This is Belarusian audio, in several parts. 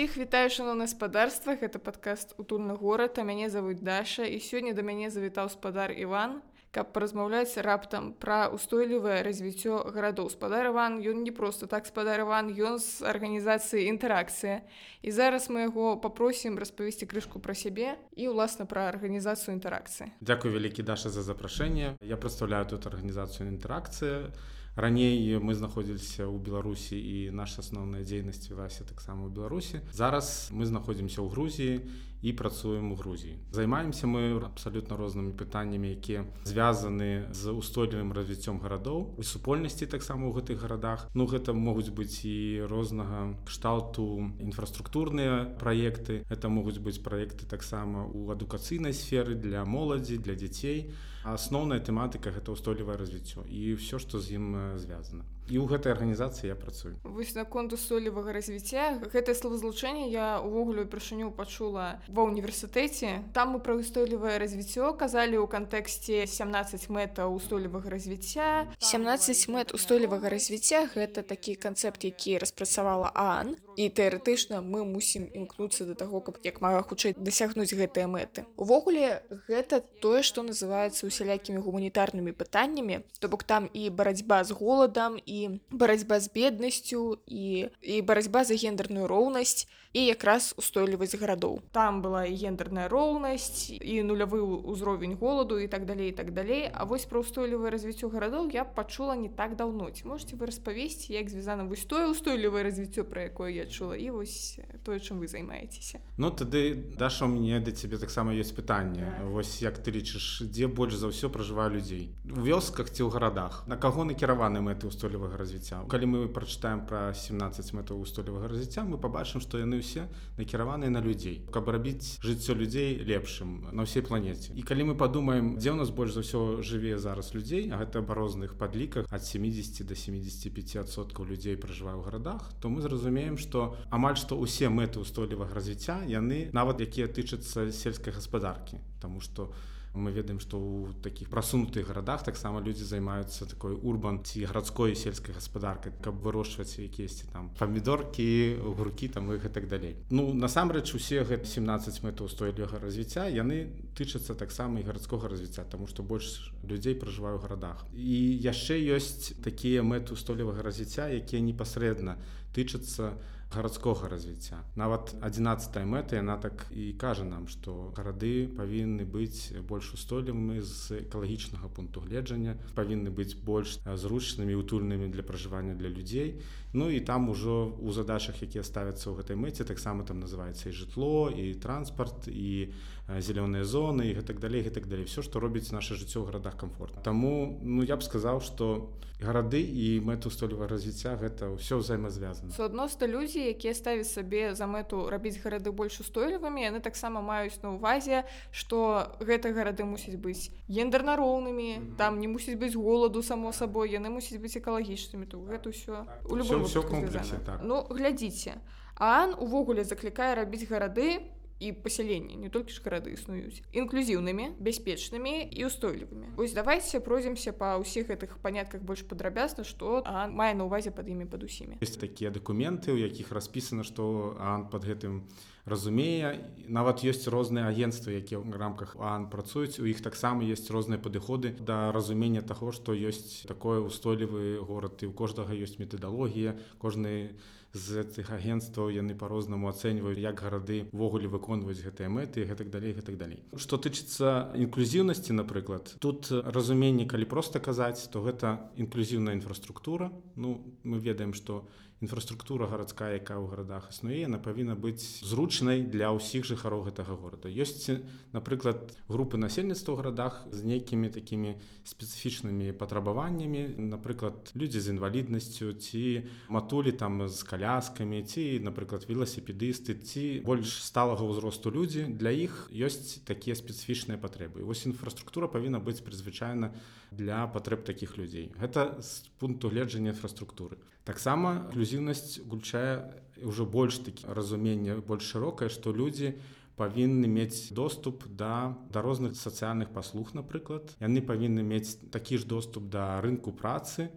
Усіх вітаю шаноўна гаспадарствах это падкаст утульны горад а мяне завуць Даша. І сёння да мяне завітаў спадар Іван. Каб паразмаўляць раптам пра устойлівае развіццё гарадоў. Спадар Іван ён не просто так спадар Іван ён з арганізацыі інтэракцыя і зараз мы яго папросім распавесці крышку пра сябе і ўласна пра арганізацыю інтэракцыі. Дякую вялікі Даша за запрашэнне. Я прадстаўляю тут арганізацыю інтэракцыя раней мы знаходзіліся ў беларусі і наша асноўная дзейнасць вялася таксама ў беларусі зараз мы знаходзімся ў грузіі і працуем у грузіі. Займаемся мы абсалютна рознымі пытаннямі якія звязаны з устойлівым развіццём гарадоў і супольнасці таксама ў гэтых гарадах. Ну гэта могуць быць і рознага кшталту інфраструктурныя праекты это могуць быць праекты таксама ў адукацыйнай сферы для моладзі для дзяцей. Асноўная тэматыка гэта ўстойлівае развіццё і ўсё што з ім звязана і ў гэтай арганізацыі я працую. Вось наконт устойлівага развіцця. Гэтае словазлучэнне я увогуле упершыню пачула ва універсітэце там мы пра устойлівае развіццё казалі ў кантэксце 17 мэта устойлівага развіцця. 17 мэт устойлівага развіцця гэта такі канцэпт які распрацавала ан і тэарэтычна мы мусім імкнуцца да таго каб як мага хутчэй дасягнуць гэтыя мэты. Увогуле гэта тое што называецца усялякімі гуманітарнымі пытаннямі. То бок там і барацьба з голадам і барацьба з беднасцю і і барацьба за гендерную роўнасць і якраз устойлівасць гарадоў. Там была і гендерная роўнасць і нулявы ўзровень голаду і так далей і так далей. А вось пра устойлівае развіццё гарадоў я пачула не так даўно. Ці можете вы распавесці як звязана вось тое устойлівае развіццё пра якое я чула і вось тое чым вы займаецеся? Ну тады даша мне да цябе таксама ёсць пытанне. Вось як ты лічыш дзе больш за ўсё пражываю людзей? У вёсках ці ў гарадах? На каго накіраваны мэты устойлівага развіцця? Калі мы прачытаем пра 17 мэтаў устойлівага развіцця мы пабачым што яны ўсе накіраваныя на людзей каб рабіць жыццё людзей лепшым на ўсей планеце і калі мы падумаем дзе ў нас больш за ўсё жыве зараз людзей гэта па розных падліках ад 70 до 75соткаў людзей пражывае ў гарадах то мы зразумеем што амаль што ўсе мэты устойлівага развіцця яны нават якія тычацца сельскай гаспадаркі. Таму што у мы ведаем што ў такіх прасунутых гарадах таксама людзі займаюцца такой урбан ці гарадской сельскай гаспадаркай каб вырошчваць якісьці там памідоркі гуркі там іх і так далей. Ну насамрэч усе гэта 17 мэтаў устойлівага развіцця яны тычацца таксама і гарадскога развіцця тому што больш людзей пражываю у гарадах. І яшчэ ёсць такія мэты устойлівага развіцця якія непасрэдна тычацца у гарадскога развіцця нават 11 мэта яна так і кажа нам што гарады павінны быць больш устойлівымі з экалагічнага пункту гледжання павінны быць больш зручнымі утульнымі для пражывання для людзей Ну і там ужо у задачах якія ставяцца ў гэтай мэце таксама там называецца і жытло і транспарт і зялёныя зоны і гэтак далей гэтак далей все што робіць наше жыццё ў гарадах комфорт Таму ну я б сказаў што гарады і мэту столевага развіцця гэта ўсё ўзаемазвязана суадносна людзі якія ставяць сабе за мэту рабіць гарады больш устойлівымі яны таксама маюць на ўвазе што гэта гарады мусіць быць гендерна роўнымі mm -hmm. там не мусіць быць голаду само сабой яны мусіць быць экалагічнымі то гэта ўсё у любом ўсё комплексе так. ну глядзіце ан увогуле заклікае рабіць гарады і пасяленні не толькі ж гарады існуюць інклюзіўнымі бяспечнымі і устойлівымі ось давайте пройдземся па ўсіх гэтых панятках больш падрабязна што мае на увазе пад імі пад усімі есть такія дакументы у якіх распісана што ан под гэтым разумее. Нават ёсць розныя агенцтвы якія ў рамках ан працуюць. У іх таксама есть розныя падыходы да разумення таго што ёсць такое устойлівы горад і у кожнага ёсць метадалогія кожны у з цих агентстваў яны по-рознаму ацэньваюць як гарады ввогуле выконваюць гэтыя мэты гэтак далей гэтак далей. Что тычыцца інклюзіўнасці напрыклад тут разуменне калі просто казаць то гэта інклюзіўная інфраструктура. Ну мы ведаем что інфраструктура гарадская якая ў гарадах існуе яна павінна быць зручнай для ўсіх жыхароў гэтага горада. Ёсць напрыклад групы насельніцтва ў гарадах з нейкімі такімі спецыфічнымі патрабаваннямі. Напрыклад людзі з інваліднасцю ці матулі там з каляскамі ці напрыклад веласіпедысты ці больш сталага ўзросту людзі для іх ёсць такія спецыфічныя патрэбы. Вось інфраструктура павінна быць прызвычайна для патрэб такіх людзей. Гэта з пункту гледжання інфраструктуры. Таксама інклюзіўнасць гульчае ўжо больш такі разуменне больш шырокае што людзі павінны мець доступ да да розных сацыяльных паслуг напрыклад. Яны павінны мець такі ж доступ да рынку працы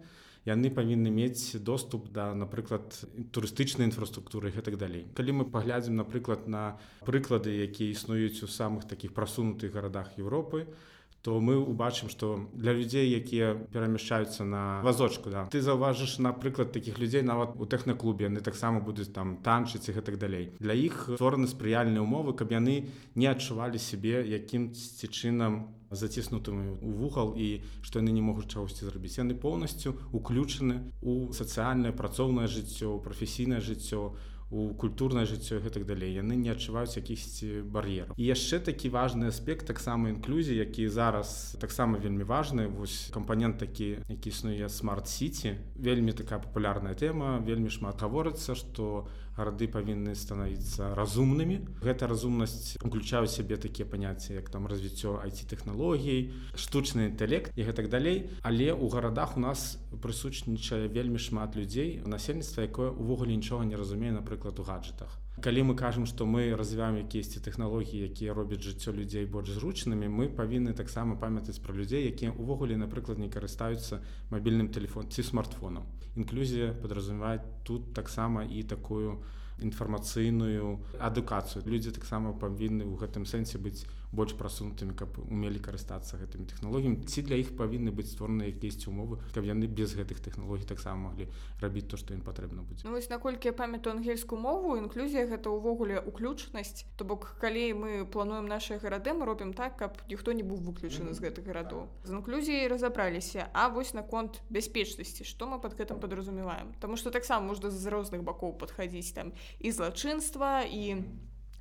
яны павінны мець доступ да напрыклад турыстычнай інфраструктуры і так далей калі мы паглядзім напрыклад на прыклады якія існуюць у самых такіх прасунутых гарадах Еўропы то то мы убачым что для людзей якія перамяшчаюцца на вазочку да ты заўважыш напрыклад таких людзей нават у тэхнаклубе яны таксама будуць там танчыць і гэтак далей. Для іх створаны спрыяльныя умовы каб яны не адчувалі сябе якімсьці чынам заціснутымі у вугал і што яны не могуць чагосьці зрабіць. Яны поўнасцю уключаны у сацыяльнае працоўнае жыццё прафесійнае жыццё у у культурнае жыццё гэтак далей. Яны не адчуваюць якісьці бар'ераў. І яшчэ такі важны аспект таксама інклюзіі які зараз таксама вельмі важны. Вось кампанент такі які існуе смарт-сіці вельмі такая папулярная тэма вельмі шмат гаворыцца што гарады павінны станавіцца разумнымі. Гэта разумнасць уключаю сябе такія паняцці як там развіццё айці-тэхналогій штучны інтэлект і гэтак далей. Але у гарадах у нас прысутнічае вельмі шмат людзей насельніцтва якое увогуле нічога не разумее напрыклад у гаджетах калі мы кажам што мы развіваем якісьці тэхналогіі якія робяць жыццё людзей больш зручнымі мы павінны таксама памятаць пра людзей якія увогуле напрыклад не карыстаюцца мабільным телефон ці смартфонам. Інклюзія подразумевает тут таксама і такую інфармацыйную адукацыю. Людзі таксама павінны ў гэтым сэнсе быць больш прасунутымі каб умелі карыстацца гэтымі тэхналогіямі. Ці для іх павінны быць створаны якісь умовы каб яны без гэтых тэхналогій таксама маглі рабіць то што ім патрэбна будзе? Ну, вось наколькі я памятаю ангельскую мову інклюзія гэта ўвогуле уключнасць. То бок калі мы плануем наши гарады мы робім так каб ніхто не быў выключаны з гэтых гарадоў. З інклюзіяй разабраліся. А вось наконт бяспечнасці што мы под гэтым подразумеваем Таму что таксама можна з розных бакоў падхадзіць там і злачынства і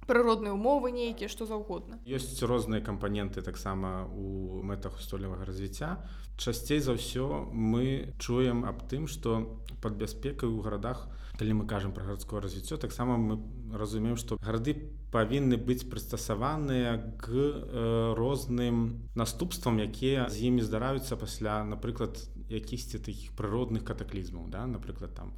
прыродныя умовы нейкія што заўгодна. Ёсць розныя кампаненты таксама у мэтах устойлівага развіцця. Часцей за ўсё мы чуем аб тым што под бяспекай у гарадах калі мы кажам пра гарадское развіццё таксама мы разумеем што гарады павінны быць прыстасаваныя к э, розным наступствам якія з імі здараюцца пасля напрыклад якісьці такіх прыродных катаклізмаў да? Напрыклад там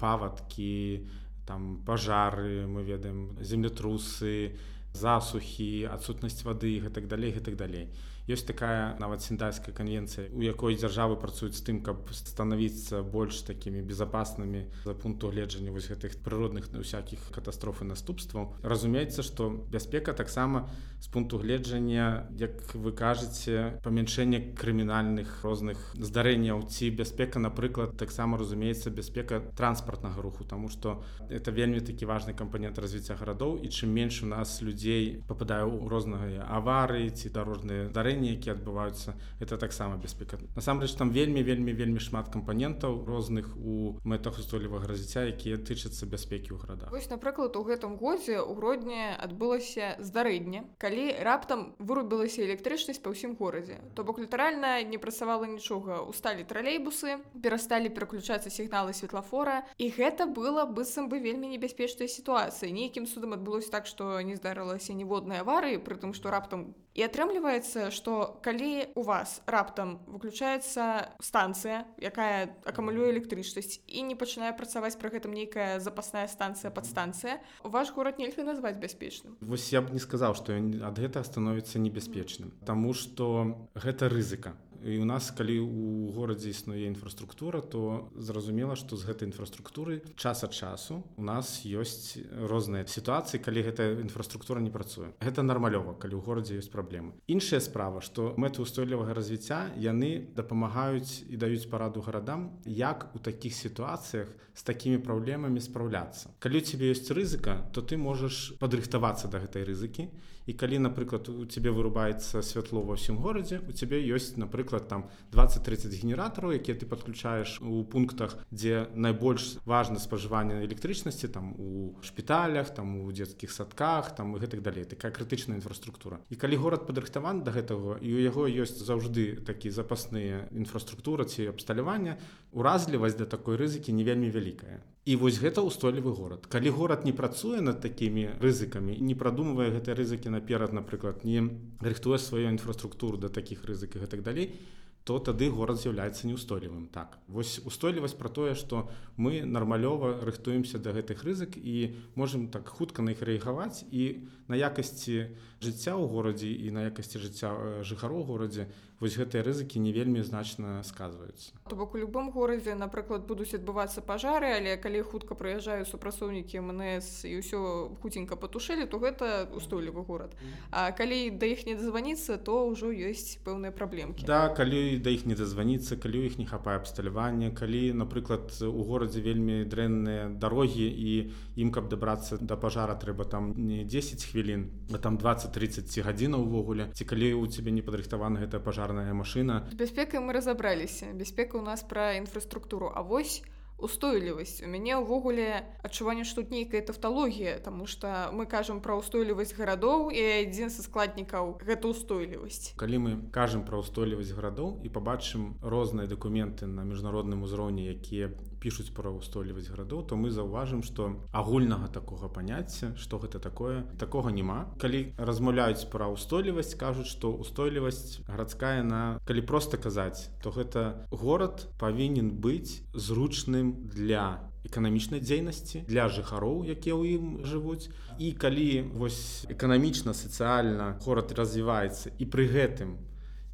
павадкі там пажары мы ведаем землетрусы засухі адсутнасць вады гэтак далей гэтак далей ёсць такая нават сіндайская канвенцыя у якой дзяржавы працуюць з тым каб станавіцца больш такімі безопаснымі за пункту гледжання вось гэтых прыродных на ўсякіх катастрофы наступстваў разумеецца што бяспека таксама з пункту гледжання як вы кажаце памяншэнне крымінальных розных здарэнняў. Ці бяспека напрыклад таксама разумеецца бяспека транспартнага руху тому что это вельмі такі важны кампанент развіцця гарадоў. І чым менш у нас людзей попадаю у рознага аварыі ці дарожныя дарэнні здарэнні якія адбываюцца это таксама бяспека насамрэч там вельмі вельмі вельмі шмат кампанентаў розных у мэтах устойлівага развіцця якія тычацца бяспекі ў града вось напрыклад у гэтым годзе у грудні адбылася здарэнне калі раптам вырубілася электрычнасць па ўсім горадзе. То бок літаральна не працавала нічога. Усталі тралейбусы перасталі пераключацца сігналы светлафора і гэта было быццам бы вельмі небяспечная сітуацыя. Нейкім судам адбылося так што не здарылася ніводнай аварыі прытым што раптам і атрымліваецца что калі у вас раптам выключаецца станцыя якая акумулюе электрычнасць і не пачынае працаваць пры гэтым нейкая запасная станцыя падстанцыя. Ваш горад нельга назваць бяспечным. Вось я б не сказаў што ад гэтага становіцца небяспечным Таму што гэта рызыка і у нас калі у горадзе існуе інфраструктура то зразумела што з гэтай інфраструктуры час ад часу у нас ёсць розныя сітуацыі калі гэтая інфраструктура не працуе. Гэта нармалёва калі ў горадзе ёсць праблемы. Іншая справа што мэты устойлівага развіцця яны дапамагаюць і даюць параду гарадам як у такіх сітуацыях з такімі праблемамі спраўляцца. Калі у цябе ёсць рызыка то ты можаш падрыхтавацца да гэтай рызыкі. І калі напрыклад у цябе вырубаецца святло ва ўсім горадзе у цябе ёсць напрыклад там 20-30 генератараў якія ты подключаеш у пунктах дзе найбольш важна спажыванне электрычнасці там у шпіталях там у дзецкіх садках там і гэтак далей. Такая крытычная інфраструктура. І калі горад падрыхтаван да гэтага і у яго ёсць заўжды такі запасныя інфраструктура ці абсталявання уразлівасць да такой рызыкі не вельмі вялікая І вось гэта ўстойлівы горад. Калі горад не працуе над такімі рызыкамі, не прадумвае гэтыя рызыкі наперад, напрыклад, не рыхтуе сваю інфраструктуру да такіх рызык і гэтак далей, то тады горад з'яўляецца неустойлівым. Так. Вось устойлівасць пра тое, што мы нармалёва рыхтуемся да гэтых рызык і можам так хутка на іх рэагаваць і на якасці жыцця ў горадзе і на якасці жыцця жыхароў горадзе вось гэтыя рызыкі не вельмі значна сказваюцца. То бок у любым горадзе напрыклад будуць адбывацца пажары але калі хутка прыязджаюць супрацоўнікі МНС і ўсё хуценька патушылі то гэта устойлівы горад. А калі да іх не дазваніцца то ўжо ёсць пэўныя праблемкі. Да калі да іх не дазваніцца калі ў іх не хапае абсталявання калі напрыклад у горадзе вельмі дрэнныя дарогі і ім каб дабрацца да пажара трэба там не 10 хвілін а там 20-30 гадзінаў увогуле. Ці калі у цябе не падрыхтавана гэта пажарная машына бяспекай мы разабраліся бяспека у нас пра інфраструктуру А вось устойлівасць у мяне ўвогуле адчуванне што тут нейкая тафталогія тому что мы кажам пра ўстойлівасць гарадоў і адзін са складнікаў гэта устойлівасць калі мы кажам пра ўстойлівасць гарадоў і пабачым розныя дакументы на міжнародным узроўні якія пишутць пра ўстойлівасць гарадоў то мы заўважым што агульнага такога паняцця што гэта такое такога няма. Калі размаўляюць пра ўстойлівасць кажуць што ўстойлівасць гарадская на калі просто казаць то гэта горад павінен быць зручным для эканамічнай дзейнасці для жыхароў якія ў ім жывуць. І калі вось эканамічна сацыяльна горад развіваецца і пры гэтым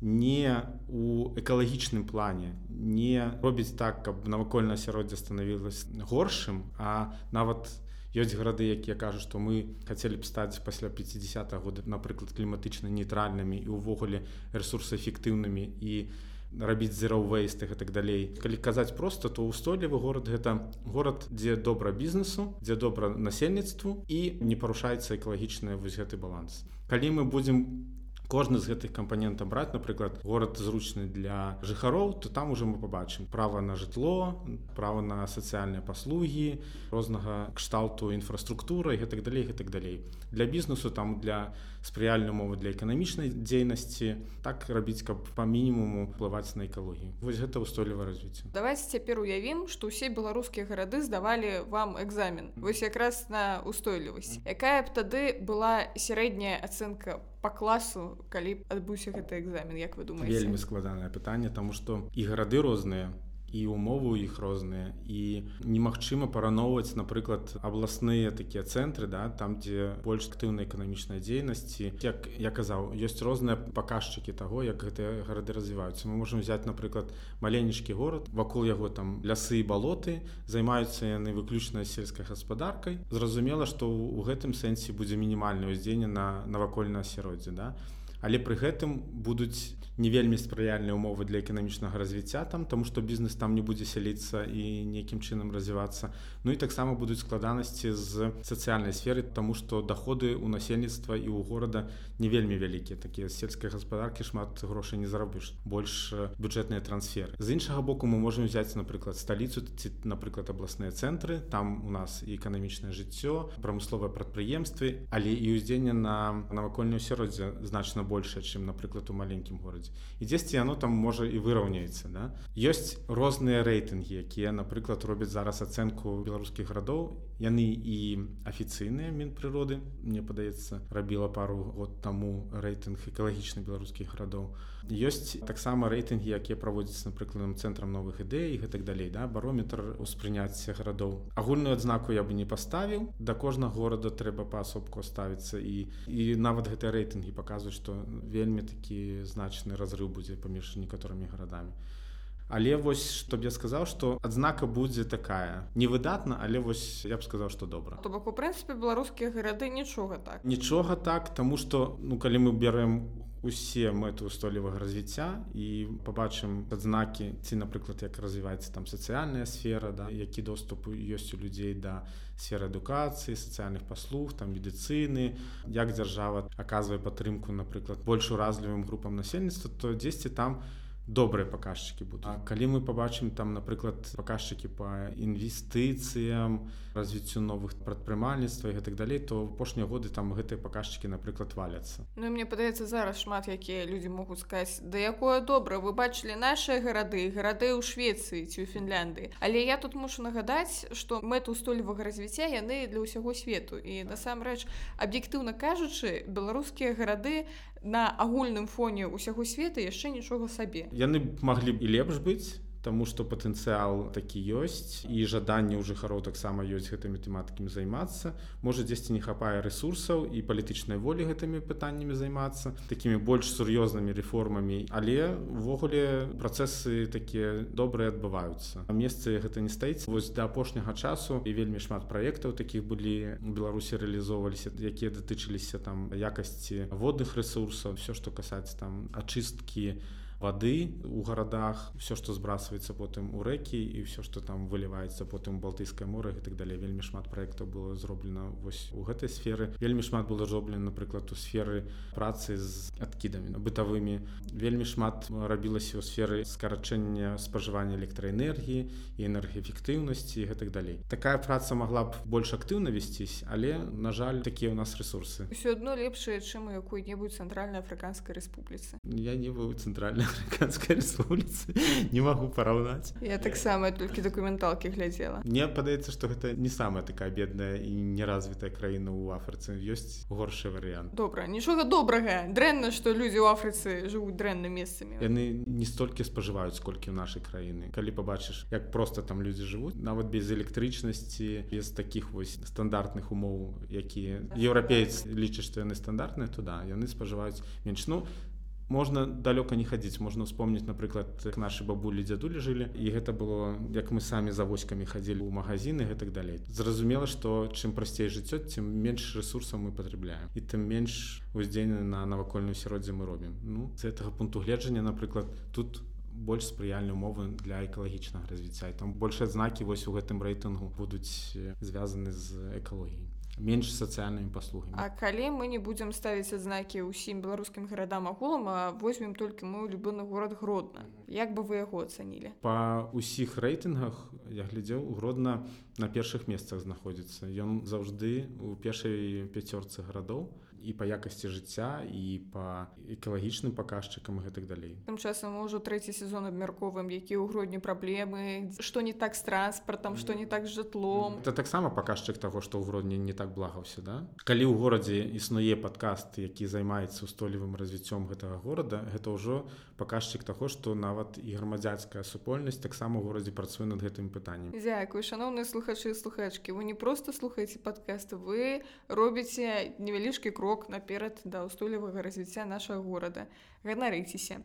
не у экалагічным плане не робіць так каб навакольнае асяроддзе станавілася горшым а нават ёсць гарады якія кажуць што мы хацелі б стаць пасля 50 года напрыклад кліматычна нейтральнымі і ўвогуле ресурсаэфектыўнымі і рабіць зероўвейст і так далей. Калі казаць просто то устойлівы горад гэта горад дзе добра бізнесу дзе добра насельніцтву і не парушаецца экалагічны вось гэты баланс. Калі мы будзем у кожны з гэтых кампанентаў браць напрыклад горад зручны для жыхароў то там уже мы побачым права на жытло права на сацыяльныя паслугі рознага кшталту інфраструктуры гэтак далей гэтак далей. Для бізнесу там для спрыяльнай умовы для эканамічнай дзейнасці так рабіць каб па мінімуму плываць на экалогію. Вось гэта ўстойліва развіцця давайте цяпер уявім што ўсе беларускія гарады здавалі вам экзамен. Вось якраз на устойлівасць якая б тады была сярэдняя ацэнка по класу калі адбыўся гэты экзамен як вы думаете? Вельмі складанае пытанне тому что і гарады розныя і умовы ў іх розныя. І немагчыма параноўваць напрыклад абласныя такія цэнтры да там дзе больш актыўнай эканамічнай дзейнасці. Як я казаў ёсць розныя паказчыкі таго як гэтыя гарады развіваюцца. Мы можемм взять напрыклад маленечкі горад вакол яго там лясы і балоты займаюцца яны выключна сельскай гаспадаркай. Зразумела што ў гэтым сэнсе будзе мінімальнае ўздзеянне на навакольнае асяроддзе да. Але пры гэтым будуць не вельмі спрыяльныя умовы для эканамічнага развіцця там тому что бізнес там не будзе сяліцца і нейкім чынам развівацца. Ну і таксама будуць складанасці з сацыяльнай сферы тому что доходы у насельніцтва і у горада не вельмі вялікія. Такія сельскай гаспадаркі шмат грошай не зарабіш больш бюджэтныя трансферы. З іншага боку мы можемм взять напрыклад сталіцу ці напрыклад абласныя цэнтры. Там у нас і эканамічнае жыццё прамысловыя прадпрыемствы але і ўздзеянне на навакольную сяроддзе значна большее чым напрыклад у маленькім горадзе і дзесьці яно там можа і выраўняецца да? ёсць розныя рэйтынгі якія напрыклад робяць зараз ацэнку беларускіх гарадоў яны і афіцыйныя мінпрыроды мне падаецца рабіла пару год таму рэйтынг экалагічных беларускіх гарадоў. Ёсць таксама рэйтынгі якія праводзяцца напрыкладам цэнтрам новых ідэй і гэтак далей да барометр успрыняцця гарадоў. Агульную адзнаку я бы не паставіў. Да кожнага горада трэба паасобку ставіцца і і нават гэтыя рэйтынгі паказваюць што вельмі такі значны разрыв будзе паміж некаторымі гарадамі Але вось што б я сказаў што адзнака будзе такая. Невыдатна але вось я б сказаў што добра. То бок у прынцыпе беларускія гарады нічога так. Нічога так тому что ну калі мы бярэм усе мэты устойлівага развіцця і пабачым адзнакі ці напрыклад як развіваецца там сацыяльная сфера да які доступ ёсць у людзей да сферы адукацыі сацыяльных паслуг там медыцыны як дзяржава аказвае падтрымку напрыклад больш уразлівым групам насельніцтва то дзесьці там у добрыя паказчыкі будуць А калі мы пабачым там напрыклад паказчыкі па інвестыцыям развіццю новых прадпрымальніцтва і гэтак далей то апошнія годы там гэтыя паказчыкі напрыклад валяцца Ну мне падаецца зараз шмат якія людзі могуць сказаць да якое добра вы бачылі нашыя гарады гарады ў Швецыі ці ў Фінлянды але я тут мушу нагадаць што мэт устойлівага развіцця яны для ўсяго свету і насамрэч аб'ектыўна кажучы беларускія гарады на агульным фоне ўсяго света яшчэ нічога сабе. Яны маглі б і лепш быць Таму што патэнцыял такі ёсць і жаданне ў жыхароў таксама ёсць гэтымі тэматыкамі займацца можа дзесьці не хапае ресурсаў і палітычнай волі гэтымі пытаннямі займацца такімі больш сур'ёзнымі рэформамі але увогуле працэсы такія добрыя адбываюцца а месцы гэта не стаіць вось да апошняга часу і вельмі шмат праектаў такіх былі беларусі рэалізоўваліся якія датычыліся там якасці водных ресурсаў все што касаецца там ачысткі воды у гарадах все что збрасывается потым у рэкі і все что там выліваецца потым балтыйскае море і так далее. Вельмі шмат проектаў было зроблена вось у гэтай сферы. Вельмі шмат было зроблена напрыклад у сферы працы з адкідамі бытавымі вельмі шмат рабілася ў сферы скарачэння спажывання электраэнергіі і энергіэфектыўнасці і гэтак далей такая праца могла б больш актыўна весцісь але на жаль такія у нас ресурсы. Все одно лепшае чым у якой-небудзь цэнтральнай афрыканскай рэспубліцы я не быў цэнтральна афрыканской республіцы не могу параўнаць я таксама толькі дакументалкі глядзела мне падаецца что гэта не самая такая бедная і неразвітая краіна ў афрыцы ёсць горшы варыянт добра нічога добрага дрэнна что людзі ў афрыцы жывуць дрэнна месцамі яны не столькі спажываюць колькі ў нашай краіны калі побачыш як просто там людзі жывуць нават без электрычнасці без таких вось стандартных умоў якія еўрапейцы лічаць што яны стандартныя туда яны спажываюць менш ну можна далёка не хадзіць можна успомніць напрыклад як нашы бабулі дзядулі жылі і гэта было як мы самі за воськамі хадзілі ў магазины гэтак далей зразумела што чым прасцей жыццё тым менш ресурсаў мы патрабляем і тым менш уздзеянны на навакольную сяроддзе мы робім ну з гэтага пункту гледжання напрыклад тут больш спрыяльныя умовы для экалагічнага развіцця і там больш адзнакі вось у гэтым рэйтынгу будуць звязаны з экалогіяй менш сацыяльнымі паслугамі А калі мы не будзем ставіць адзнакі ўсім беларускім гарадам агулам а возьмем толькі мой любоны горад гродна як бы вы яго ацанілі па ўсіх рэйтынгах я глядзеў гродна на першых месцах знаходзіцца ён заўжды у першай пяцёрцы гарадоў і па якасці жыцця і па экалагічным паказчыкам гэтак далей. Тым часам ужо трэці сезон абмярковым які ў грудні праблемы што не так з транспартам што не так з жытлом. Это таксама паказчык таго што ў грудні не так благаўся да? Калі ў горадзе існуе падкаст які займаецца устойлівым развіццём гэтага горада гэта ўжо паказчык таго што нават і грамадзянская супольнасць таксама ў горадзе працуе над гэтым пытаннем. Дзякую шаноўныя слухачы слухачкі вы не просто слухаеце падкасты вы робіце невялічкі крок наперад да ўстойлівага развіцця нашага горада. Ганарыцеся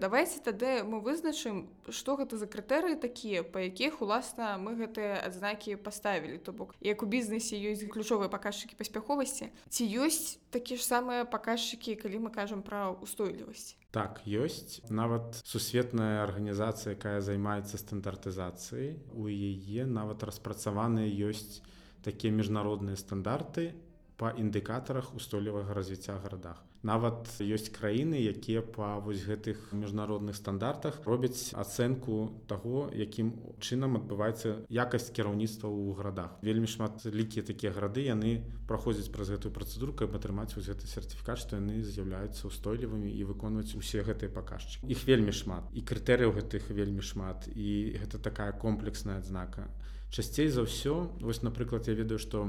давайте тады мы вызначым што гэта за крытэрыі такія па якіх уласна мы гэтыя адзнакі паставілі. То бок як у бізнесе ёсць ключовыя паказчыкі паспяховасці ці ёсць такі ж самыя паказчыкі калі мы кажам пра устойлівасць так ёсць. Нават сусветная арганізацыя якая займаецца стандартызацыяй у яе нават распрацаваныя ёсць такія міжнародныя стандарты па індыкатарах устойлівага развіцця гарадах. Нават ёсць краіны, якія па вось гэтых міжнародных стандартах робяць ацэнку таго, якім чынам адбываецца якасць кіраўніцтва ў гарадах. Вельмі шмат лікі такія гарады яны праходзяць праз гэтую працэдуру, каб атрымаць вось гэты сертыфікат, што яны з'яўляюцца ўстойлівымі і выконваюць усе гэтыя паказчыкі. Іх вельмі шмат і крытэрыяў гэтых вельмі шмат і гэта такая комплексная адзнака часцей за ўсё вось напрыклад я ведаю што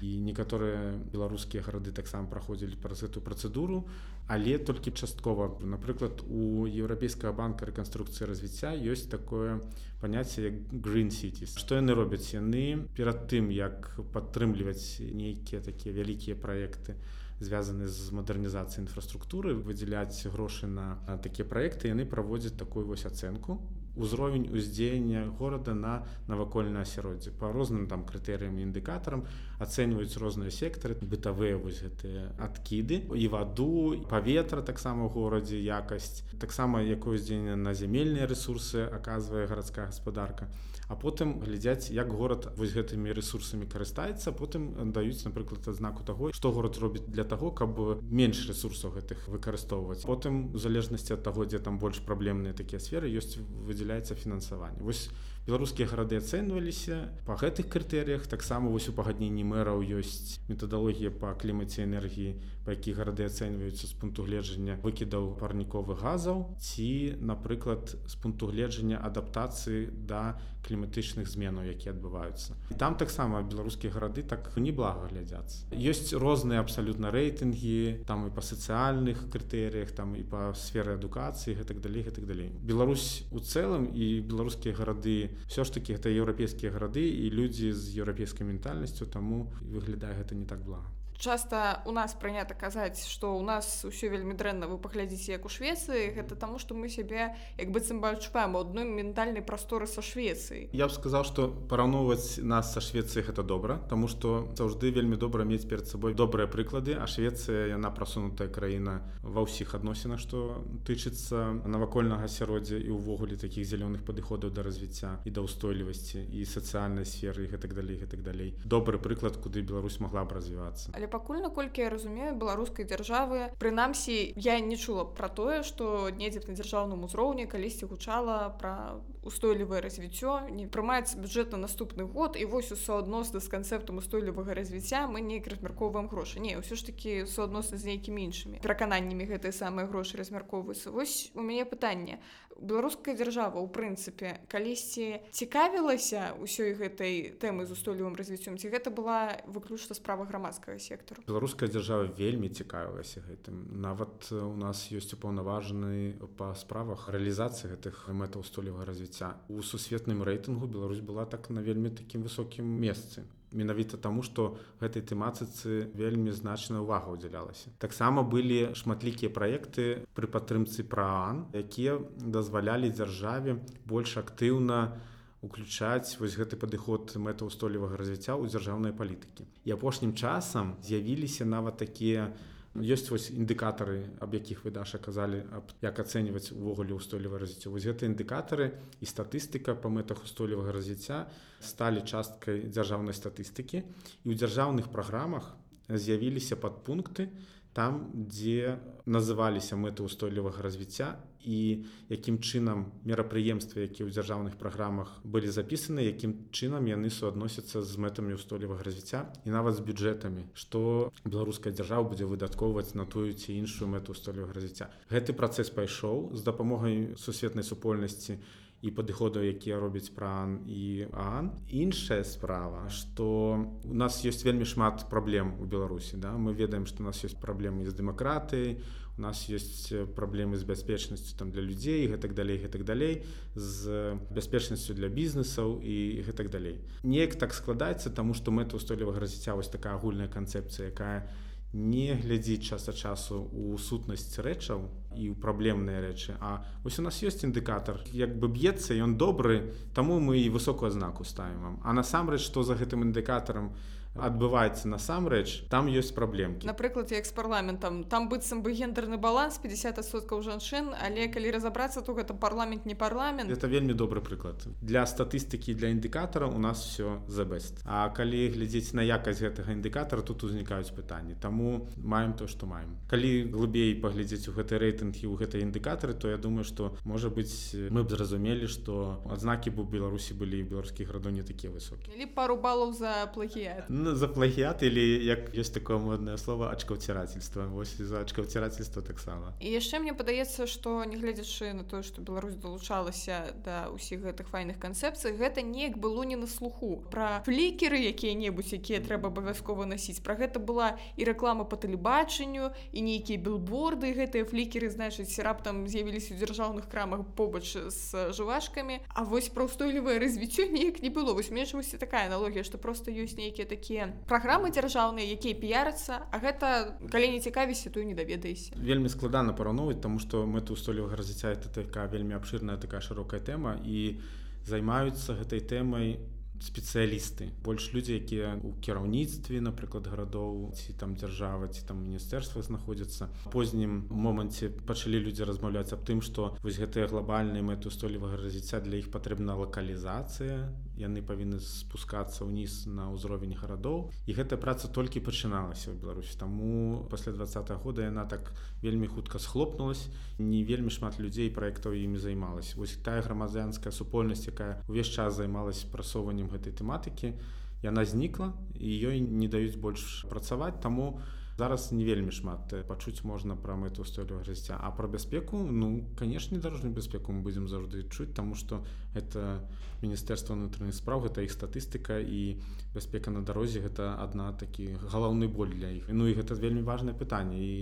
і некаторыя беларускія гарады таксама праходзілі праз эту працэдуру але толькі часткова. Напрыклад у еўрапейскага банка рэканструкцыі развіцця ёсць такое паняцце як green city што яны робяць? Яны перад тым як падтрымліваць нейкія такія вялікія праекты звязаны з мадэрнізацыяй інфраструктуры выдзяляць грошы на такія праекты яны праводзяць такую вось ацэнку узровень уздзеяння горада на навакольнае асяроддзе по розным там крытэрыям індыкатарам ацэньваюць розныя сектары бытавыя вось гэтыя адкіды і ваду паветра таксама ў горадзе якасць таксама якое ўздзеянне на зямельныя ресурсы аказвае гарадская гаспадарка а потым глядзяць як горад вось гэтымі ресурсамі карыстаецца потым даюць напрыклад адзнаку таго што горад робіць для таго каб менш ресурсаў гэтых выкарыстоўваць. Потым у залежнасці ад таго дзе там больш праблемныя такія сферы ёсць выдзяляецца фінансаванне. Вось беларускія гарады ацэньваліся па гэтых крытэрыях таксама вось у пагадненні мэраў ёсць метадалогія па клімаце энергіі па які гарады ацэньваюцца з пункту гледжання выкідаў парніковых газаў ці напрыклад з пункту гледжання адаптацыі да кліматычных зменаў які адбываюцца. І там таксама беларускія гарады так не блага глядзяцца. Ёсць розныя абсалютна рэйтынгі там і па сацыяльных крытэрыях там і па сферы адукацыі гэтак далей гэтак далей. Беларусь у цэлым і беларускія гарады все ж таки гэта еўрапейскія гарады і людзі з еўрапейскай ментальнасцю таму выглядае гэта не так блага часто у нас прынята казаць что у нас ўсё вельмі дрэнна вы паглядзіце як у швецыі гэта таму что мы сябе як быццам бы адчуваем адной ментальнай прасторы са швецыі. Я б сказал что параўноўваць нас са швецыі гэта добра тому что заўжды вельмі добра мець перад сабой добрыя прыклады а швецыя яна прасунутая краіна ва ўсіх адносінах что тычыцца навакольнага асяроддзя і ўвогуле таких зялёных падыходаў да развіцця і да ўстойлівасці і сацыяльнай сферы гэтак далей гэтак далей. Добры прыклад куды Беларусь могла б развівацца. Але пакуль наколькі я разумею беларускай дзяржавы. Прынамсі я не чула про тое что недзе на дзяржаўным узроўні калісьці гучала про устойлівае развіццё не прымаецца бюджет на наступны год і вось у суадносна з канцэптам устойлівага развіцця мы неяк размяркоўваем грошы. Не ўсё ж таки суадносна з нейкімі іншымі перакананнямі гэтыя самыя грошы размяркоўваюцца. Вось у мяне пытанне. Беларуская дзяржава у прынцыпе калісьці цікавілася ўсёй гэтай тэмы з устойлівым развіццём ці гэта была выключна справа грамадскага сектару беларуская дзяржава вельмі цікавілася гэтым. Нават у нас ёсць упаўнаважаны па справах рэалізацыі гэтых мэтаў устойлівага развіцця. У сусветным рэйтынгу Беларусь была так на вельмі такім высокім месцы. Менавіта таму што гэтай тэматыцы вельмі значная ўвага ўдзялялася. Таксама былі шматлікія праекты пры падтрымцы праан якія дазвалялі дзяржаве больш актыўна уключаць вось гэты падыход мэта ўстойлівага развіцця ў дзяржаўнай палітыкі. І апошнім часам з'явіліся нават такія у ёсць вось індыкатары аб якіх вы даша казалі аб як ацэньваць увогуле ўстойліва развіццё. Вось гэты індыкатары і статыстыка па мэтах устойлівага развіцця сталі часткай дзяржаўнай статыстыкі. І ў дзяржаўных праграмах з'явіліся падпункты там дзе называліся мэты ўстойлівага развіцця і якім чынам мерапрыемствы які ў дзяржаўных праграмах былі запісаны якім чынам яны суадносяцца з мэтамі ўстойлівага развіцця і нават з бюджэтамі што беларуская дзяржава будзе выдаткоўваць на тую ці іншую мэту ўстойлівага развіцця. Гэты працэс пайшоў з дапамогай сусветнай супольнасці і падыходаў якія робяць пран і ан іншая справа что у нас есть вельмі шмат праблем у беларусі да? Мы ведаем что у нас есть праблемы з дэмакратыяй у у нас есть праблемы з бяспечнасцю там для людзей гэтак далей гэтак далей з бяспечнасцю для бізнесаў і гэтак далей. Неяк так складаецца тому что мэта устойлівага развіцця вось такая агульная канцэпцыя якая не глядзіць часа часу у сутнасць рэчаў і ў праблемныя рэчы А вось у нас ёсць індыкатар як бы б'ецца ён добры таму мы і высокую знаку ставім вам. А насамрэч што за гэтым індыкатарам у адбываецца насамрэч там ёсць праблемкі. Напрыклад як з парламентам. Там быццам бы гендерны баланс 50соткаў жанчын але калі разабрацца то гэта парламент не парламент. Это вельмі добры прыклад. Для статыстыкі для індыкатара у нас все за best. А калі глядзець на якасць гэтага індыкатара тут узнікаюць пытанні. Таму маем то што маем. Калі глыбей паглядзець у гэты рэйтынгі ў гэтай індыкатары то я думаю что можа быть мы б зразумелі что адзнакі бу беларусі былі беларускіх радоў не такія высокія. Пару балаў за плагіят ну за плагіат или як ёсць такое моднае слово ачкаўцірацельства вось за ачкаўцірацельства таксама і яшчэ мне падаецца что нягледзячы на тое что Беларусь далучалася да ўсіх гэтых файных канцэпцый гэта неяк было не на слуху. Про флікеры якія-небудзь якія трэба абавязкова насіць про гэта была і реклама по тэлебачанню і нейкія билборды гэтыя флікеры значыць раптам з'явіліся у дзяржаўных крамах побач з жувашкамі. А вось про ўстойлівае развіццё неяк не было. Вось меншасці такая аналогія что просто ёсць нейкія такія такія праграмы дзяржаўныя якія п'ярцца А гэта калі не цікавіся то не даведаешся. Вельмі складана параўноўваць тому что мэта устойлівага развіцця это такая вельмі абшырная такая шырокая тэма і займаюцца гэтай тэмай спецыялісты. Больш людзі якія у кіраўніцтве напрыклад гарадоў ці там дзяржава ці там міністэрства знаходзяцца. Познім моманце пачалі людзі размаўляць аб тым што вось гэтыя глобальныя мэты устойлівага развіцця для іх патрэбна лакалізацыя яны павінны спускацца ўніз на ўзровень гарадоў. І гэтая праца толькі пачыналася ў беларусі. Таму пасля два года яна так вельмі хутка схлопнулась. Не вельмі шмат людзей праектаў імі займалась вось тая грамадзянская супольнасць якая увесь час займалась прасоўваннем гэтай тэматыкі яна знікла і ёй не даюць больш працаваць. Таму у зараз не вельмі шмат пачуць можна пра мэту устойлівага жыцця. А пра бяспеку ну канешне дарожную бяспеку мы будзем заўжды чуць таму што это міністэрства унутраных спраў гэта іх статыстыка і бяспека на дарозе гэта адна такі галаўны боль для іх. Ну і гэта вельмі важное пытанне. І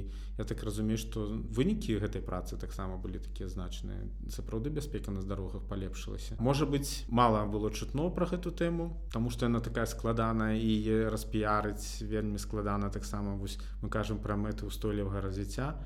я так разумею што вынікі гэтай працы таксама былі такія значныя. Сапраўды бяспека на дарогах палепшылася. Можа быць мала было чутно пра гэту тэму таму што яна такая складаная і распіярыць вельмі складана таксама. Вось мы кажам пра мэты устойлівага развіцця.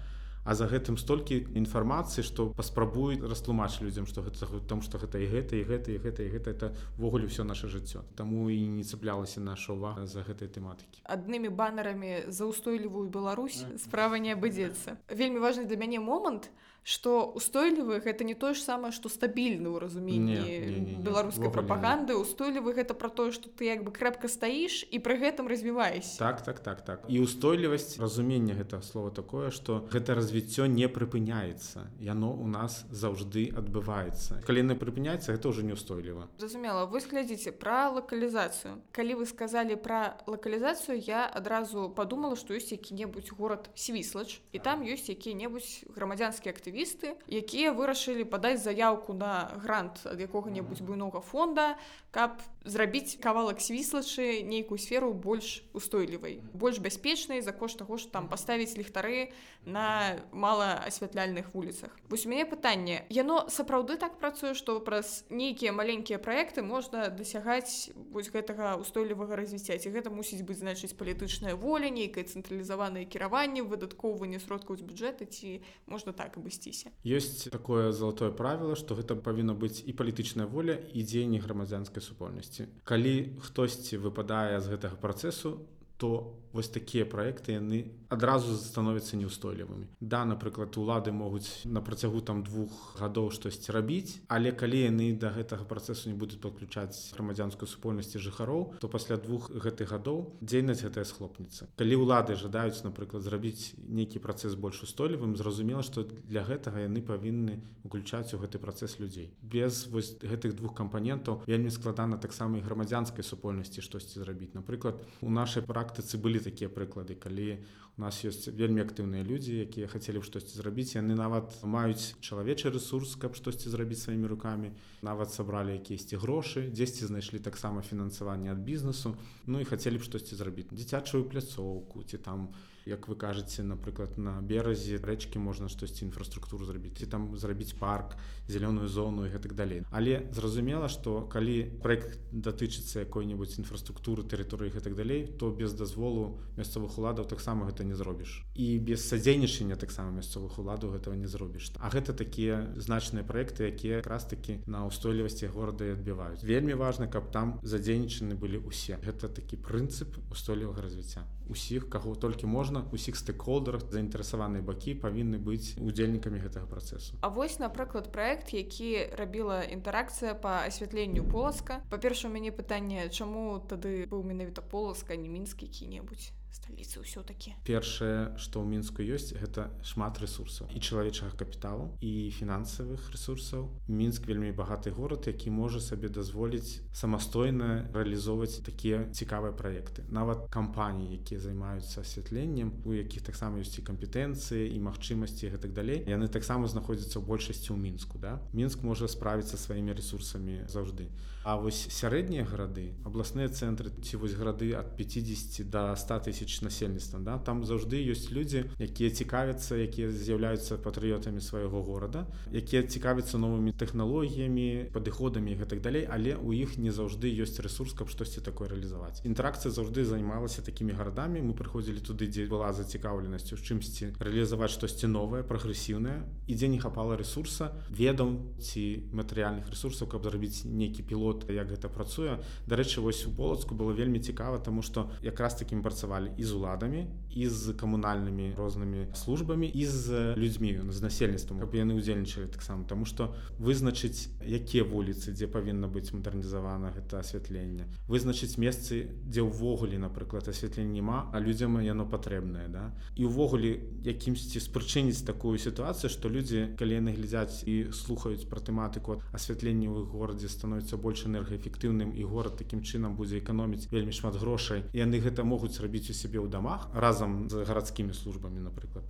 А за гэтым столькі інфармацыі што паспрабуюць растлумач людзям што гэта там што гэта і гэта і гэта і гэта і гэта этавогуле ўсё наше жыццё. Таму і не цэплялася наша ўвага за гэтай тэматыкі. Аднымі банерамі за ўстойлівую Беларусь справа не абыдзецца. Вельмі важны для мяне момант что устойлівы гэта не тое ж самае што стабільны ў разуменні беларускай прапаганды устойлівы гэта пра тое што ты як бы крэпка стаіш і пры гэтым развіваешся так так так так. І устойлівасць разумення гэта слова такое што гэта развіццё не прыпыняецца яно у нас заўжды адбываецца калі не прыпыняецца гэта ўжо неустойліва зразумела вы глядзіце пра лакалізацыю калі вы сказалі пра лакалізацыю я адразу подумала што ёсць які-небудзь горад свіслач і там ёсць якія-небудзь грамадзянскія актыві актывісты якія вырашылі падаць заявку на грант ад якога-небудзь буйнога фонда каб зрабіць кавалак свіслачы нейкую сферу больш устойлівай больш бяспечнай за кошт таго ж там паставіць ліхтары на мала асвятляльных вуліцах. Вось у мяне пытанне. Яно сапраўды так працуе што праз нейкія маленькія праекты можна дасягаць вось гэтага устойлівага развіцця? Ці гэта мусіць быць значыць палітычная воля нейкае цэнтралізаванае кіраванне выдаткоўванне сродкаў з бюджэта ці можна так абысціся? Ёсць такое залатое правіла што гэта павінна быць і палітычная воля і дзеянне грамадзянскай супольнасці. Калі хтосьці выпадае з гэтага працэсу то вось такія праекты яны адразу становяцца неустойлівымі да напрыклад улады могуць на працягу там двух гадоў штосьці рабіць але калі яны да гэтага працэсу не будуць падключаць грамадзянскую супольнасці жыхароў то пасля двух гэтых гадоў дзейнасць гэтая схлопнецца. Калі ўлады жадаюць напрыклад зрабіць нейкі працэс больш устойлівым зразумела што для гэтага яны павінны уключаць у гэты працэс людзей. Без вось гэтых двух кампанентаў вельмі складана таксама і грамадзянскай супольнасці штосьці зрабіць. Напрыклад у нашай практыцы былі такія прыклады калі у нас ёсць вельмі актыўныя людзі якія хацелі б штосьці зрабіць яны нават маюць чалавечы ресурс каб штосьці зрабіць сваімі рукамі. Нават сабралі якісьці грошы дзесьці знайшлі таксама фінансаванне ад бізнесу. Ну і хацелі б штосьці зрабіць дзіцячую пляцоўку ці там у як вы кажаце напрыклад на беразе рэчкі можна штосьці інфраструктуру зрабіць і там зрабіць парк зялёную зону і гэтак далей. Але зразумела што калі проект датычыцца якой-небудзь інфраструктуры тэрыторыі гэтак далей то без дазволу мясцовых уладаў таксама гэта не зробіш. І без садзейнічання таксама мясцовых уладаў гэтага не зробіш. А гэта такія значныя проекты якія якраз таки на устойлівасці горада і адбіваюць. Вельмі важна каб там задзейнічаны былі ўсе. Гэта такі прынцып устойлівага развіцця усіх каго толькі можна усіх стэкхолдерах заінтарэсаваныя бакі павінны быць удзельнікамі гэтага працэсу. А вось напрыклад проект які рабіла інтэракцыя по асвятленню поласка. Па-перша у мяне пытанне чаму тады быў менавіта поласка не мінскі які-небудзь сталіцы ўсё-такі першае што ў мінску ёсць гэта шмат ресурсаў. І чалавечага капіталу і фінансавых ресурсаў. Мінск вельмі багаты горад які можа сабе дазволіць самастойна рэалізоўваць такія цікавыя праекты. Нават кампаніі якія займаюцца асвятленнем у якіх таксама ёсць і кампетэнцыі і магчымасці гэтак далей яны таксама знаходзяцца ў большасці ў мінску да? Мінск можа справіцца сваімі ресурсамі заўжды. А вось сярэднія гарады абласныя цэнтры ці вось гарады ад 50 до 100 тысяч насельніцтва да там заўжды ёсць людзі якія цікавяцца якія з'яўляюцца патрыётамі свайго горада якія цікавяцца новымі тэхналогіямі падыходамі гэтак далей але у іх не заўжды ёсць ресурс каб штосьці такое рэалізаваць. Інтэракцыя заўжды займалася такімі гарадамі. Мы прыходзілі туды дзе была зацікаўленасць у чымсьці рэалізаваць штосьці новае прагрэсіўнае і дзе не хапала ресурса ведаў ці матэрыяльных ресурсаў каб зрабіць нейкі пілот як гэта працуе. Дарэчы вось у полацку было вельмі цікава тому что якраз такім працавалі і з уладамі і з камунальнымі рознымі службамі і з людзьмі з насельніцтвам каб яны ўдзельнічалі таксама. Тому что вызначыць якія вуліцы дзе павінна быць мадэрнізавана гэта асвятленне вызначыць месцы дзе ўвогуле напрыклад асвятлення няма а людзям яно патрэбнае да. І ўвогуле якімсьці спрычыніць такую сітуацыю што людзі калі яны глядзяць і слухаюць пра тэматыку асвятленне ў горадзе становіцца больш энергаэфектыўным і горад такім чынам будзе эканоміць вельмі шмат грошай. Яны гэта могуць рабіць у сябе ў дамах разам з гарадскімі службамі напрыклад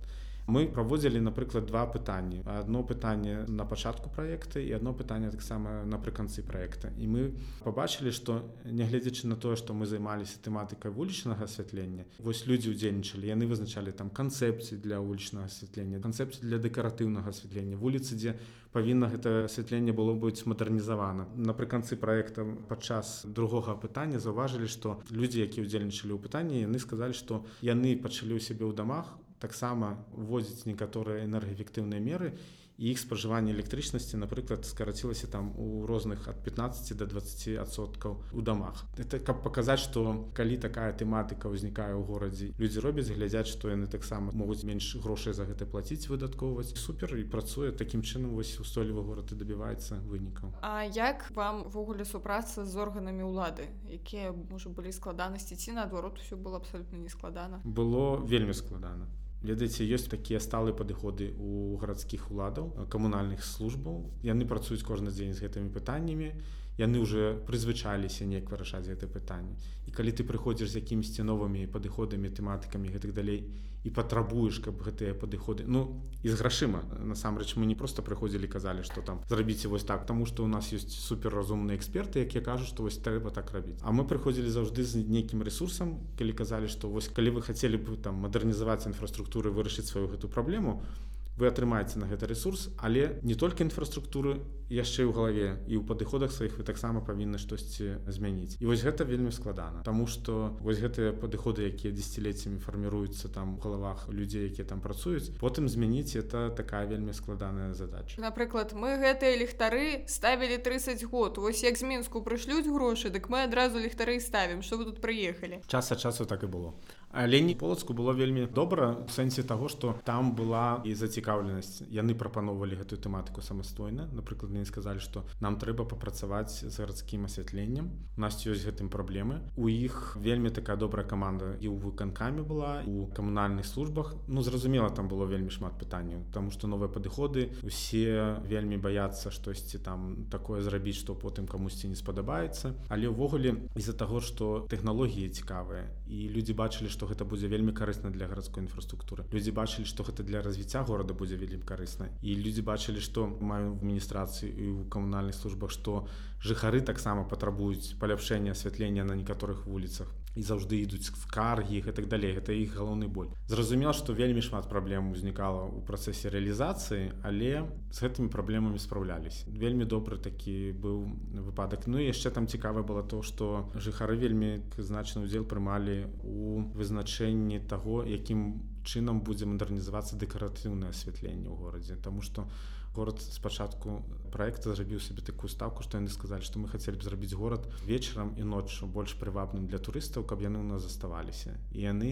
мы праводзілі напрыклад два пытанні одно пытанне на пачатку проекта і одно пытанне таксама напрыканцы проекта і мы побачылі что нягледзячы на тое что мы займаліся тэматыкай вулічнага асвятлення вось людзі удзельнічалі яны вызначалі там канцэпцыі для вулічнага асвятлення канцэпцыі для дэкаратыўнага асвятлення вуліцы дзе павінна гэта асвятленне было быць мадэрнізавана напрыканцы проекта падчас другога пытання заўважылі что людзі які ўдзельнічалі ў пытанні яны сказалі что яны пачалі ў сябе ў дамах таксама вводзіць некаторыя энергаэфектыўныя меры і іх спажыванне электрычнасці напрыклад скарацілася там у розных ад 15 до 20соткаў у дамах. Это каб паказаць што калі такая тэматыка ўзнікае ў горадзе людзі робяць глядзяць што яны таксама могуць менш грошай за гэта плаціць выдаткоўваць. Супер і працуе. Такім чынам вось устойлівы горад і дабіваецца вынікаў А як вам ввогуле супраца з органамі ўлады? Якія можа былі складанасці? Ці наадварот усё было абсалютна нескладана? Было вельмі складана ведаеце ёсць такія сталыя падыходы у гарадскіх уладаў камунальных службаў яны працуюць кожны дзень з гэтымі пытаннямі яны уже прызвычаліся неяк вырашаць гэта пытанне. І калі ты прыходзіш з якімсьці новымі падыходамі тэматыкамі гэтых далей і патрабуеш каб гэтыя падыходы ну і з грашыма насамрэч мы не просто прыходзілі казалі что там зрабіце вось так тому что у нас есть суперразумныя эксперты якія кажуць што вось трэба так рабіць. А мы прыходзілі заўжды з нейкім ресурсам калі казалі што вось калі вы хацелі бы там мадэрнізаваць інфраструктуры вырашыць сваю гэту праблему то вы атрымаеце на гэта ресурс але не толькі інфраструктуры яшчэ ў галаве і ў падыходах сваіх вы таксама павінны штосьці змяніць. І вось гэта вельмі складана Таму что вось гэтыя падыходы якія дзесяцілетцямі фарміруюцца там у галавах людзей якія там працуюць потым змяніць это такая вельмі складаная задача. Напрыклад мы гэтыя ліхтары ставілі 30 год. Вось як з мінску прышлюць грошы дык мы адразу ліхтары ставім. Что вы тут прыехалі? Час ад часу так і было але не полацку было вельмі добра у сэнсе таго што там была і зацікаўленасць. Яны прапаноўвалі гэтую тэматыку самастойна. Напрыклад мне сказалі што нам трэба папрацаваць з гарадскім асвятленнем. У нас ёсць гэтым праблемы. У іх вельмі такая добрая каманда і ў выканкамі была у камунальных службах. Ну зразумела там было вельмі шмат пытанняў таму што новыя падыходы усе вельмі баяцца штосьці там такое зрабіць што потым камусьці не спадабаецца. Але ўвогуле з-за таго што тэхналогіі цікавыя і людзі бачылі што што гэта будзе вельмі карысна для гарадской інфраструктуры. Людзі бачылі што гэта для развіцця горада будзе вельмі карысна. І людзі бачылі што маю в адміністрацыі і ў камунальных службах што жыхары таксама патрабуюць паляпшэння асвятлення на некаторых вуліцах і заўжды ідуць скаргі гэтак далей. Гэта іх галоўны боль. Зразумела што вельмі шмат праблем узнікала ў працэсе рэалізацыі але з гэтымі праблемамі спраўлялись вельмі добры такі быў выпадак. Ну яшчэ там цікава было то што жыхары вельмі значны удзел прымалі у вызначэнні таго якім чынам будзе мадэрнізавацца дэкаратыўнае асвятленне ў горадзе. Таму што горад спачатку проекта зрабіў сабе такую ставку што яны сказалі што мы хацелі б зрабіць горад вечарам і ноччу больш прывабным для турыстаў каб яны ў нас заставаліся. І яны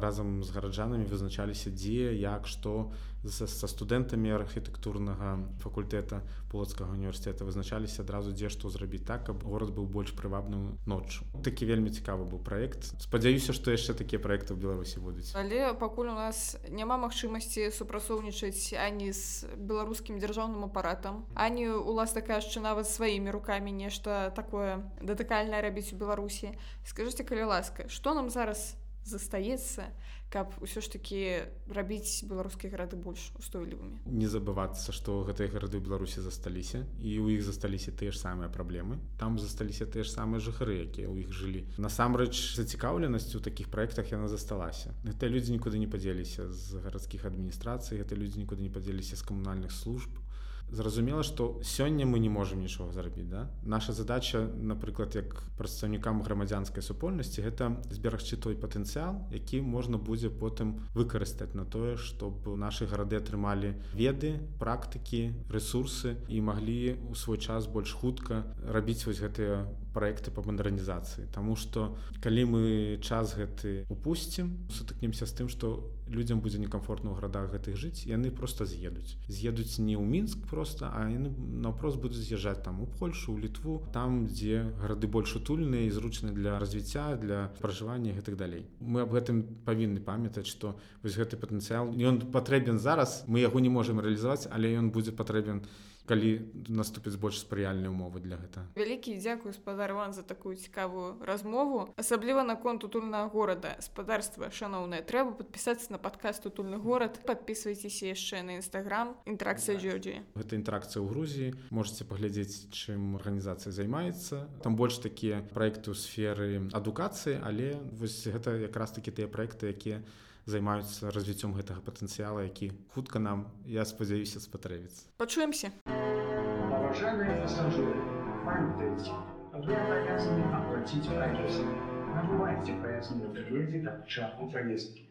разам з гараджанамі вызначаліся дзе як што са, са студэнтамі архітэктурнага факультэта полацкага універсітэта вызначаліся адразу дзе што зрабіць так каб горад быў больш прывабным ноччу. Такі вельмі цікавы быў проект спадзяюся што яшчэ такія проекты ў беларусі будуць. Але пакуль у нас няма магчымасці супрацоўнічаць ані з беларускім дзяржаўным апаратам а ані уласна кажучы нават сваімі рукамі нешта такое датыкальнае рабіць у беларусі скажитеце калі ласка что нам зараз застаецца каб усё ж таки рабіць беларускія гарады больш устойлівымі не забывацца што гэтыя гарады ў беларусі засталіся і у іх засталіся тыя ж самыя праблемы там засталіся тыя ж самыя жыхары якія ў іх жылі насамрэч зацікаўленасць у такіх праектах яна засталася гэта людзі нікуды не падзеліся з гарадскіх адміністрацый гэта людзі нікуды не падзеліся з камунальных служб зразумела што сёння мы не можемм нічога зрабіць да? Наша задача напрыклад як прадстаўнікам грамадзянскай супольнасці гэта зберагчы той патэнцыял які можна будзе потым выкарыстаць на тое чтобы нашы гарады атрымалі веды практыкі ресурсы і маглі у свой час больш хутка рабіць вось гэтыя праекты па мадэрнізацыі. Таму што калі мы час гэты упусцім сутыкнемся з тым што людзям будзе некамфортна ў гарадах гэтых жыць яны просто з'едуць. З'едуць не ў мінск просто а яны наўпрост будуць з'язджаць там у польшу у літву там дзе гарады больш утульныя і зручныя для развіцця для пражывання гэтых далей. Мы аб гэтым павінны памятаць што вось гэты патэнцыял ён патрэбен зараз мы яго не можемм рэалізаваць але ён будзе патрэбен калі наступіць больш спрыяльныя умовы для гэта. Вялікі дзякую спадар вам за такую цікавую размову. Асабліва наконт утульнага горада. Спадарства шаноўнае трэба падпісацца на падкаст утульны горад подписывайтесь яшчэ на нстаграм інтракцыя джорджі гэта інтракцыя ў Грузіі. Можете паглядзець чым арганізацыя займаецца. Там больш такія праекты ў сферы адукацыі але вось гэта якраз такі тыя праекты якія займаюцца развіццём гэтага патэнцыяла які хутка нам я спадзяюся спатрэбіцца пачуемся вы обязаны оплатить проезд. Набывайте проездные билеты до початку поездки.